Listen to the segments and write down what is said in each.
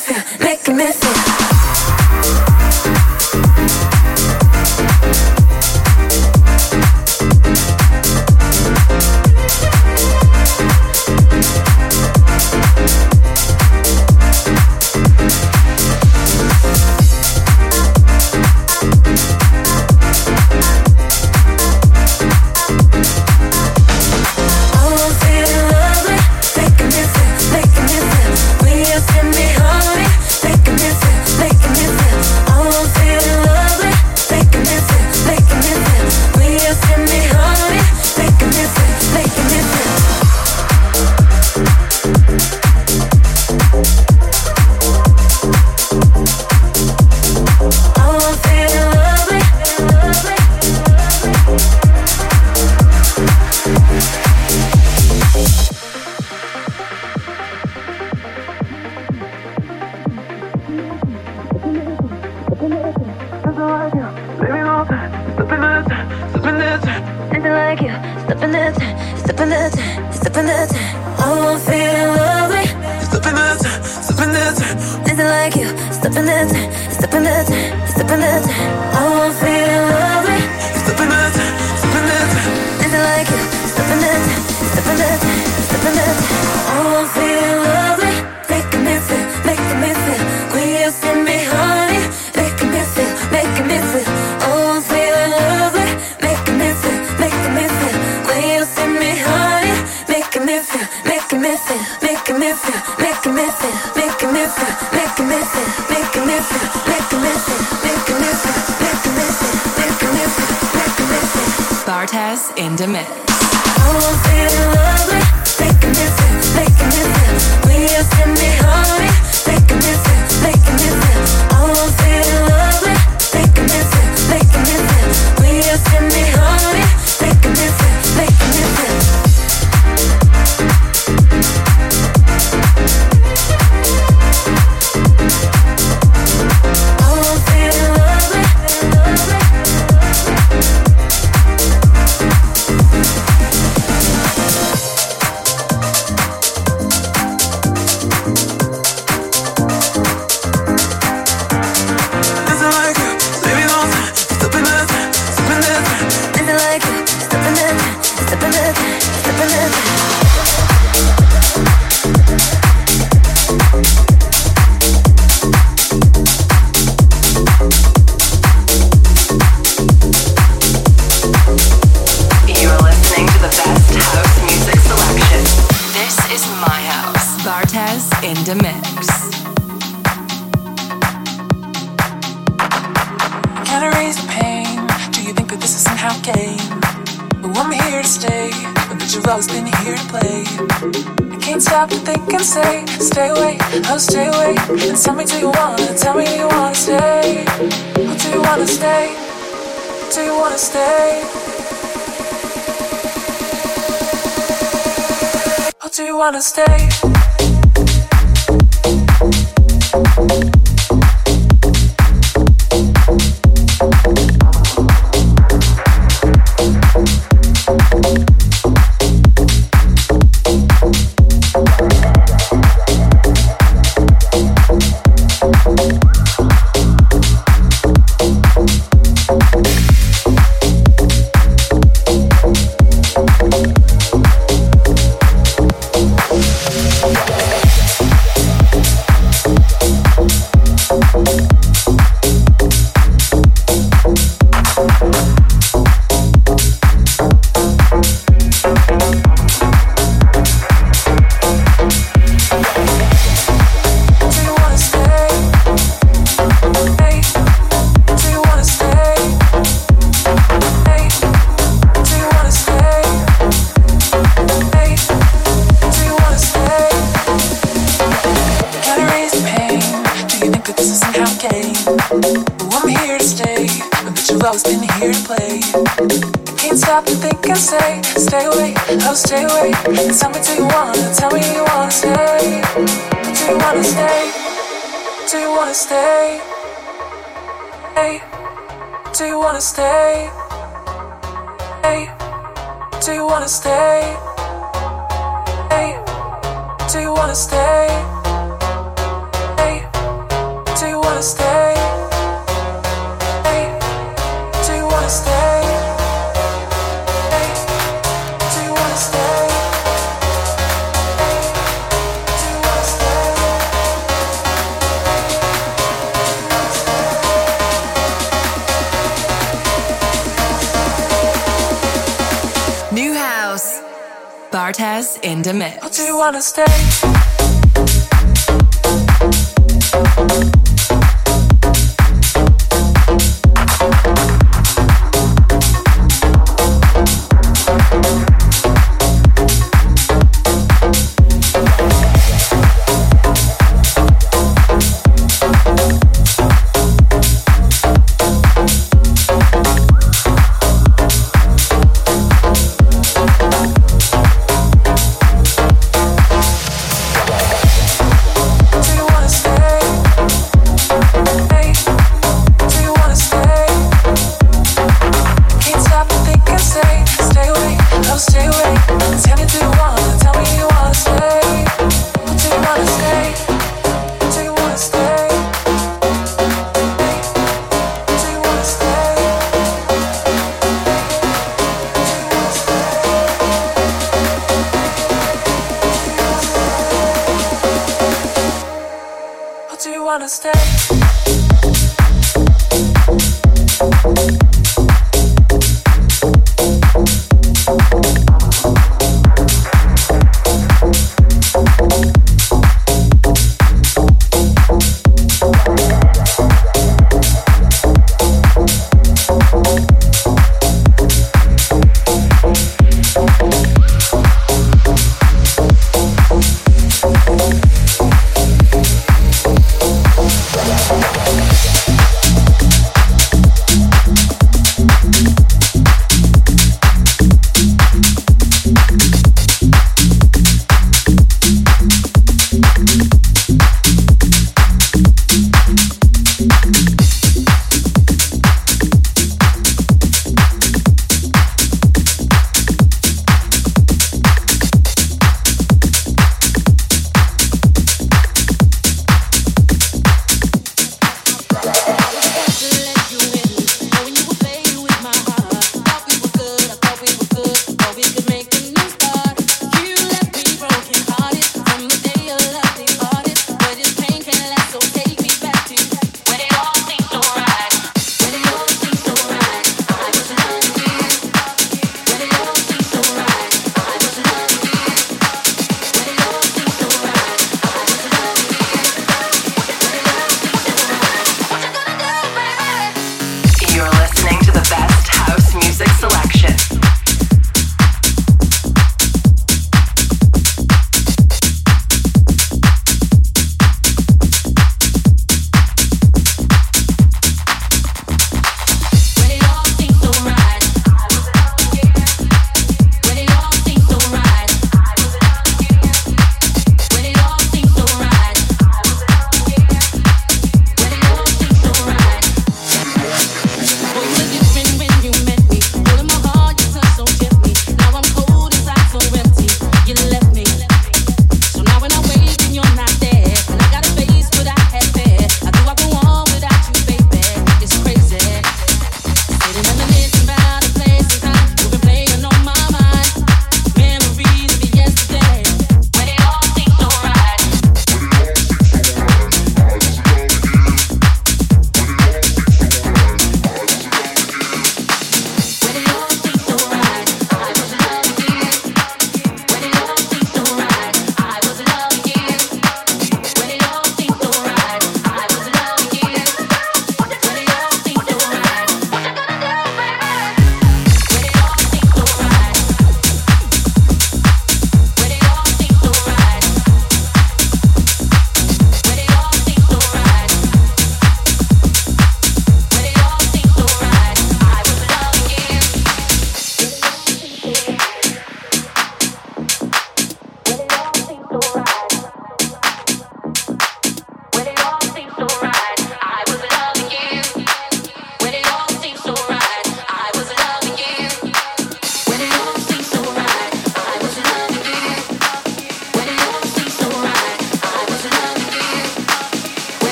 feel Bartez in the mix. Making me feel, making me feel. Me hungry, making me feel, making me feel. stay away? And tell me, do you wanna? Tell me, you wanna stay? Or do you wanna stay? Do you wanna stay? Or do you wanna stay?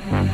Felt